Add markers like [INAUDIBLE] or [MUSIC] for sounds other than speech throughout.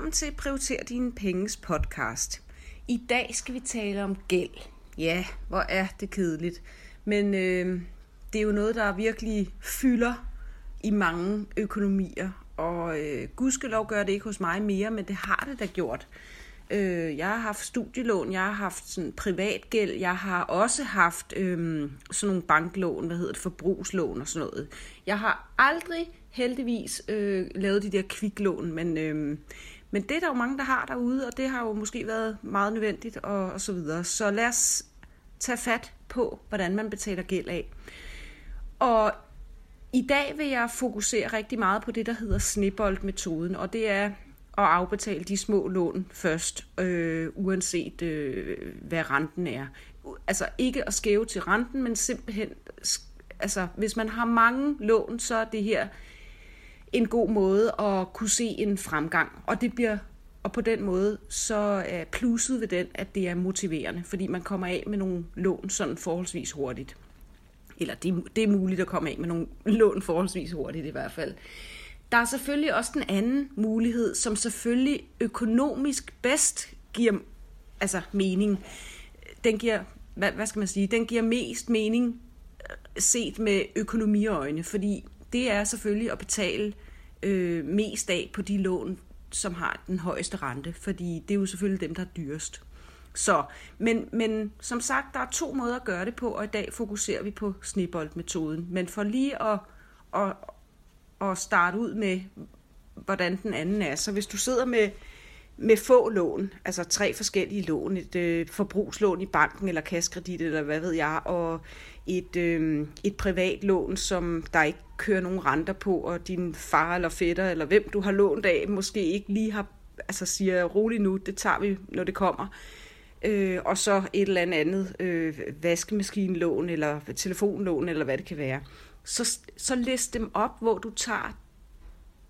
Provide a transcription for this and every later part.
Velkommen til Prioriter dine penges podcast. I dag skal vi tale om gæld. Ja, hvor er det kedeligt. Men øh, det er jo noget, der virkelig fylder i mange økonomier. Og øh, gudskelov gør det ikke hos mig mere, men det har det da gjort. Øh, jeg har haft studielån, jeg har haft sådan privat gæld, jeg har også haft øh, sådan nogle banklån, hvad hedder det, forbrugslån og sådan noget. Jeg har aldrig heldigvis øh, lavet de der kviklån, men, øh, men det er der jo mange, der har derude, og det har jo måske været meget nødvendigt og, og så videre. Så lad os tage fat på, hvordan man betaler gæld af. Og i dag vil jeg fokusere rigtig meget på det, der hedder snibboldmetoden, og det er at afbetale de små lån først, øh, uanset øh, hvad renten er. Altså ikke at skæve til renten, men simpelthen, altså hvis man har mange lån, så er det her en god måde at kunne se en fremgang. Og det bliver og på den måde så er plusset ved den, at det er motiverende, fordi man kommer af med nogle lån sådan forholdsvis hurtigt. Eller det, det er muligt at komme af med nogle lån forholdsvis hurtigt i hvert fald. Der er selvfølgelig også den anden mulighed, som selvfølgelig økonomisk bedst giver altså mening. Den giver, hvad, hvad skal man sige, den giver mest mening øh, set med økonomiøjne, fordi det er selvfølgelig at betale øh, mest af på de lån, som har den højeste rente, fordi det er jo selvfølgelig dem, der er dyrest. Så, men, men som sagt, der er to måder at gøre det på, og i dag fokuserer vi på snibboldmetoden. Men for lige at, at, at starte ud med, hvordan den anden er, så hvis du sidder med, med få lån, altså tre forskellige lån, et øh, forbrugslån i banken eller kaskredit eller hvad ved jeg, og et, øh, et privat lån, som der ikke kører nogen renter på, og din far eller fætter eller hvem du har lånt af, måske ikke lige har, altså siger roligt nu, det tager vi, når det kommer. Øh, og så et eller andet øh, vaskemaskinlån eller telefonlån eller hvad det kan være. Så, så list dem op, hvor du tager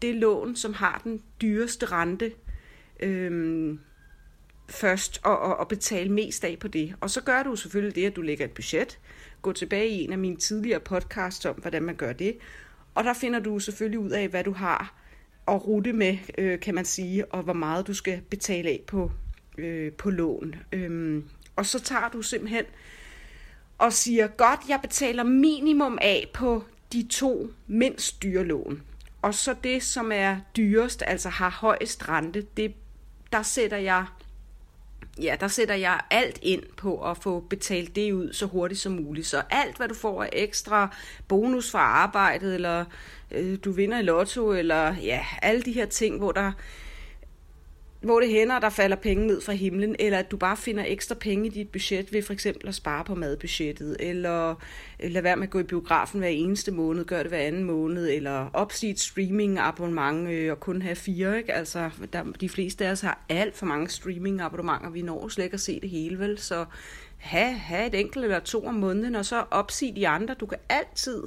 det lån, som har den dyreste rente, øhm, først og, og, og betale mest af på det. Og så gør du selvfølgelig det, at du lægger et budget. Gå tilbage i en af mine tidligere podcasts om, hvordan man gør det. Og der finder du selvfølgelig ud af, hvad du har at rute med, øh, kan man sige, og hvor meget du skal betale af på, øh, på lån. Øhm, og så tager du simpelthen og siger, godt, jeg betaler minimum af på de to mindst dyre lån. Og så det, som er dyrest, altså har højst rente, det, der sætter jeg ja, der sætter jeg alt ind på at få betalt det ud så hurtigt som muligt. Så alt, hvad du får af ekstra bonus fra arbejdet, eller øh, du vinder i lotto, eller ja, alle de her ting, hvor der hvor det hænder, at der falder penge ned fra himlen, eller at du bare finder ekstra penge i dit budget ved for eksempel at spare på madbudgettet, eller øh, lade være med at gå i biografen hver eneste måned, gør det hver anden måned, eller opsige et streaming-abonnement øh, og kun have fire. Ikke? Altså, der, de fleste af os har alt for mange streaming-abonnementer, vi når slet ikke at se det hele, vel? Så have, have et enkelt eller to om måneden, og så opsige de andre. Du kan altid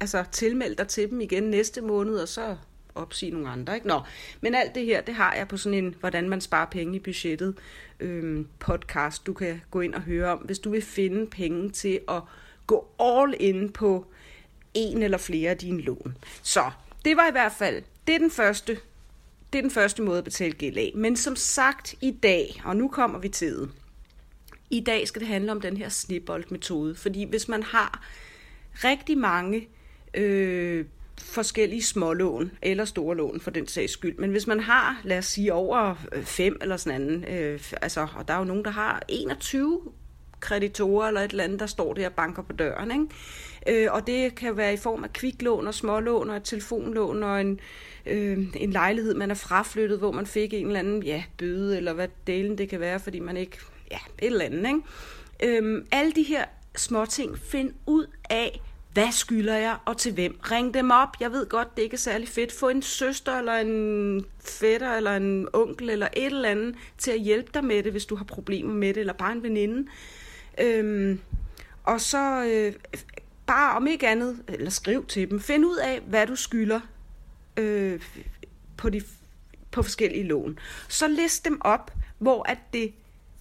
altså, tilmelde dig til dem igen næste måned, og så opsige nogle andre. Ikke? Nå, men alt det her, det har jeg på sådan en, hvordan man sparer penge i budgettet øhm, podcast, du kan gå ind og høre om, hvis du vil finde penge til at gå all in på en eller flere af dine lån. Så det var i hvert fald, det er den første, det er den første måde at betale gæld af. Men som sagt i dag, og nu kommer vi til det, i dag skal det handle om den her snibboldmetode, fordi hvis man har rigtig mange øh, forskellige smålån, eller store lån for den sags skyld. Men hvis man har, lad os sige, over øh, fem eller sådan anden, øh, altså, og der er jo nogen, der har 21 kreditorer eller et eller andet, der står der og banker på døren. Ikke? Øh, og det kan være i form af kviklån og smålån og et telefonlån og en, øh, en lejlighed, man er fraflyttet, hvor man fik en eller anden ja, bøde, eller hvad delen det kan være, fordi man ikke, ja, et eller andet. Ikke? Øh, alle de her små ting, find ud af, hvad skylder jeg, og til hvem? Ring dem op. Jeg ved godt, det ikke er særlig fedt. Få en søster, eller en fætter, eller en onkel, eller et eller andet, til at hjælpe dig med det, hvis du har problemer med det, eller bare en veninde. Øhm, og så øh, bare om ikke andet, eller skriv til dem. Find ud af, hvad du skylder øh, på, de, på forskellige lån. Så list dem op, hvor, at det,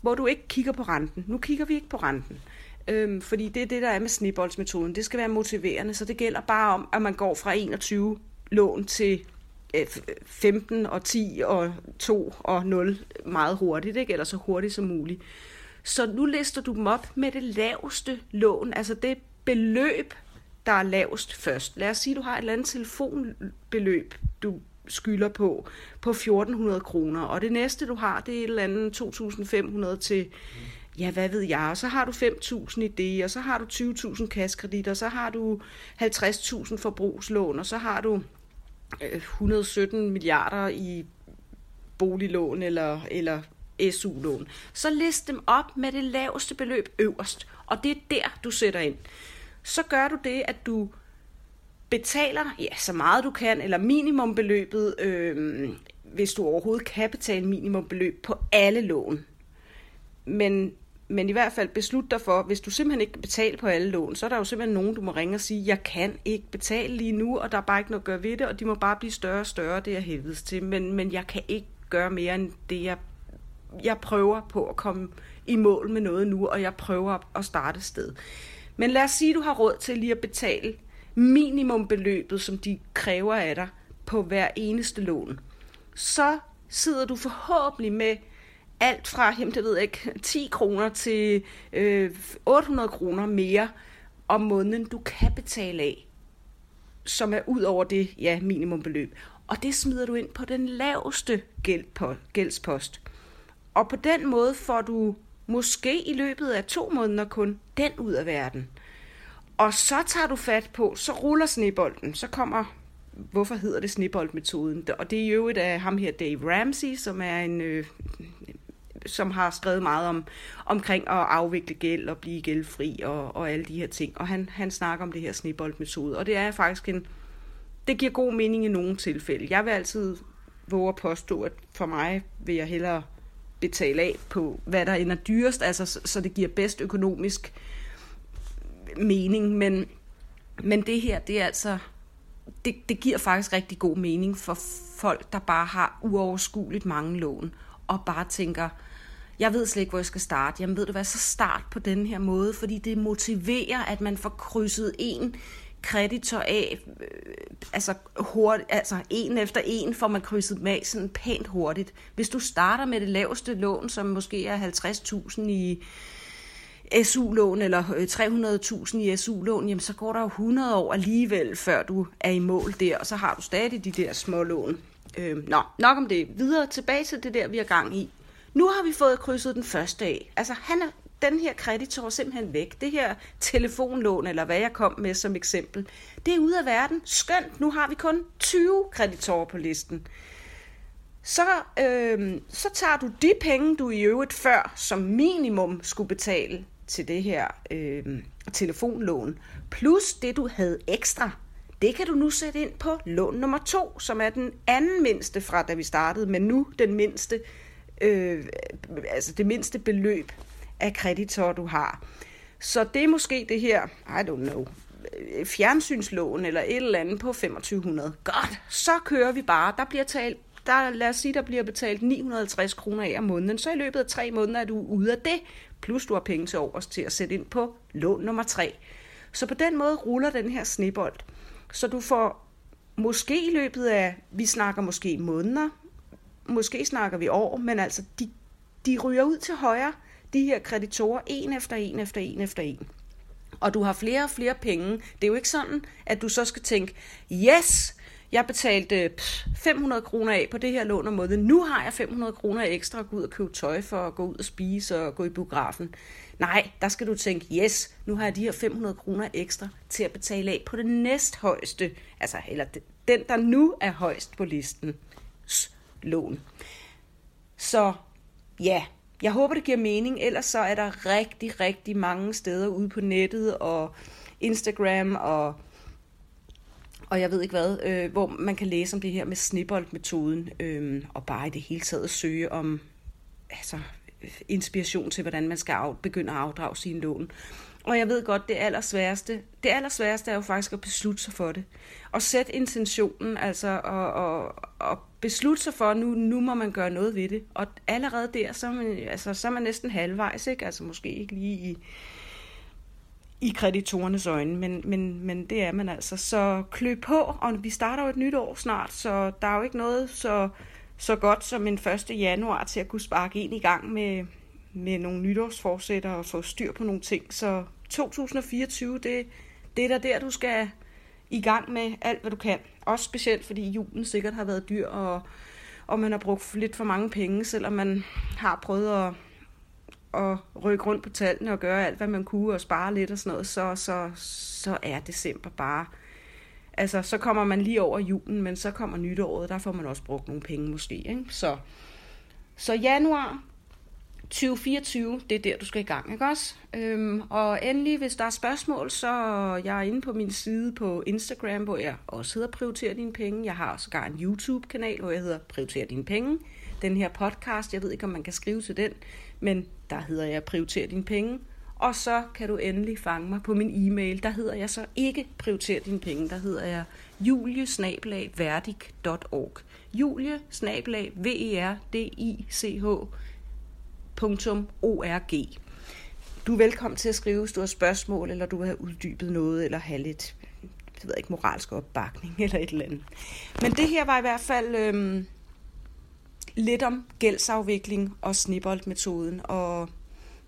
hvor du ikke kigger på renten. Nu kigger vi ikke på renten. Øhm, fordi det er det, der er med snibboldsmetoden. Det skal være motiverende, så det gælder bare om, at man går fra 21 lån til øh, 15 og 10 og 2 og 0 meget hurtigt, ikke? eller så hurtigt som muligt. Så nu lister du dem op med det laveste lån, altså det beløb, der er lavest først. Lad os sige, at du har et eller andet telefonbeløb, du skylder på, på 1400 kroner, og det næste, du har, det er et eller andet 2500 til, ja, hvad ved jeg, og så har du 5.000 i det, og så har du 20.000 kaskredit, og så har du 50.000 forbrugslån, og så har du øh, 117 milliarder i boliglån eller, eller SU-lån. Så list dem op med det laveste beløb øverst, og det er der, du sætter ind. Så gør du det, at du betaler ja, så meget du kan, eller minimumbeløbet, øh, hvis du overhovedet kan betale minimumbeløb på alle lån. Men, men i hvert fald beslut dig for, hvis du simpelthen ikke kan betale på alle lån, så er der jo simpelthen nogen, du må ringe og sige, jeg kan ikke betale lige nu, og der er bare ikke noget at gøre ved det, og de må bare blive større og større, det er helvedes til, men, men jeg kan ikke gøre mere end det, jeg, jeg prøver på at komme i mål med noget nu, og jeg prøver at starte sted. Men lad os sige, at du har råd til lige at betale minimumbeløbet, som de kræver af dig på hver eneste lån. Så sidder du forhåbentlig med alt fra, jamen det ved jeg ikke, [LAUGHS] 10 kroner til øh, 800 kroner mere om måneden, du kan betale af, som er ud over det ja, minimumbeløb. Og det smider du ind på den laveste gæld på, gældspost. Og på den måde får du måske i løbet af to måneder kun den ud af verden. Og så tager du fat på, så ruller snebolden, så kommer, hvorfor hedder det sneboldmetoden? Og det er jo et af ham her, Dave Ramsey, som er en, øh, som har skrevet meget om omkring at afvikle gæld og blive gældfri og, og alle de her ting. Og han, han snakker om det her sneboldmetode, og det er faktisk en, det giver god mening i nogle tilfælde. Jeg vil altid våge at påstå, at for mig vil jeg hellere betale af på, hvad der ender dyrest, altså så, det giver bedst økonomisk mening, men, men det her, det er altså, det, det giver faktisk rigtig god mening for folk, der bare har uoverskueligt mange lån, og bare tænker, jeg ved slet ikke, hvor jeg skal starte. Jamen ved du hvad, så start på den her måde, fordi det motiverer, at man får krydset en kreditor af, øh, altså, hurtigt, altså en efter en får man krydset med sådan pænt hurtigt. Hvis du starter med det laveste lån, som måske er 50.000 i SU-lån eller øh, 300.000 i SU-lån, jamen så går der jo 100 år alligevel, før du er i mål der, og så har du stadig de der små lån. Øh, nå, nok om det. Videre tilbage til det der, vi er gang i. Nu har vi fået krydset den første af. Altså, han er, den her kreditor er simpelthen væk. Det her telefonlån, eller hvad jeg kom med som eksempel, det er ude af verden. Skønt, nu har vi kun 20 kreditorer på listen. Så, øh, så tager du de penge, du i øvrigt før som minimum skulle betale til det her øh, telefonlån, plus det du havde ekstra, det kan du nu sætte ind på lån nummer to, som er den anden mindste fra da vi startede, men nu den mindste, øh, altså det mindste beløb af kreditor, du har. Så det er måske det her, I don't know, øh, fjernsynslån eller et eller andet på 2500. Godt, så kører vi bare. Der bliver talt der, lad os sige, der bliver betalt 950 kroner af om måneden, så i løbet af tre måneder er du ude af det, plus du har penge til overs til at sætte ind på lån nummer tre. Så på den måde ruller den her snebold. Så du får måske i løbet af, vi snakker måske måneder, måske snakker vi år, men altså de, de ryger ud til højre, de her kreditorer, en efter en efter en efter en. Og du har flere og flere penge. Det er jo ikke sådan, at du så skal tænke, yes, jeg betalte 500 kroner af på det her lån om måneden. Nu har jeg 500 kroner ekstra at gå ud og købe tøj for at gå ud og spise og gå i biografen. Nej, der skal du tænke, yes, nu har jeg de her 500 kroner ekstra til at betale af på det næsthøjeste, altså eller den, der nu er højst på listen, lån. Så ja, jeg håber, det giver mening. Ellers så er der rigtig, rigtig mange steder ude på nettet og Instagram og og jeg ved ikke hvad, øh, hvor man kan læse om det her med snibboldmetoden, øh, og bare i det hele taget søge om altså, inspiration til, hvordan man skal af, begynde at afdrage sine lån. Og jeg ved godt, det allersværeste, det allersværeste er jo faktisk at beslutte sig for det. Og sætte intentionen, altså og, og, og beslutte sig for, at nu, nu må man gøre noget ved det. Og allerede der, så er man, altså, så er man næsten halvvejs, ikke? Altså måske ikke lige i, i kreditorernes øjne, men, men, men det er man altså. Så klø på, og vi starter jo et nyt år snart, så der er jo ikke noget så, så godt som en 1. januar til at kunne sparke ind i gang med, med nogle nytårsforsætter og få styr på nogle ting. Så 2024, det, det er da der, du skal i gang med alt, hvad du kan. Også specielt, fordi julen sikkert har været dyr, og, og man har brugt lidt for mange penge, selvom man har prøvet at, at rykke rundt på tallene og gøre alt, hvad man kunne, og spare lidt og sådan noget, så, så, så er december bare... Altså, så kommer man lige over julen, men så kommer nytåret, der får man også brugt nogle penge måske. Ikke? Så, så januar, 2024, det er der, du skal i gang, ikke også? Øhm, og endelig, hvis der er spørgsmål, så jeg er inde på min side på Instagram, hvor jeg også hedder Prioriter dine penge. Jeg har også en YouTube-kanal, hvor jeg hedder Prioriter dine penge. Den her podcast, jeg ved ikke, om man kan skrive til den, men der hedder jeg Prioriter dine penge. Og så kan du endelig fange mig på min e-mail. Der hedder jeg så ikke Prioriter dine penge. Der hedder jeg juliesnablagverdik.org. Julie, snablag, V-E-R-D-I-C-H, www.org. Du er velkommen til at skrive, hvis du har spørgsmål, eller du vil have uddybet noget, eller have lidt jeg ved ikke, moralsk opbakning, [LAUGHS] eller et eller andet. Men det her var i hvert fald øhm, lidt om gældsafvikling og snibboldmetoden, og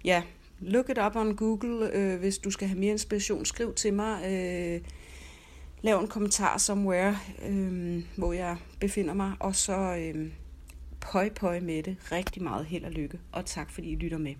ja, look it up on Google, øh, hvis du skal have mere inspiration, skriv til mig, øh, lav en kommentar somewhere, øh, hvor jeg befinder mig, og så... Øh, pøj pøj med det. Rigtig meget held og lykke, og tak fordi I lytter med.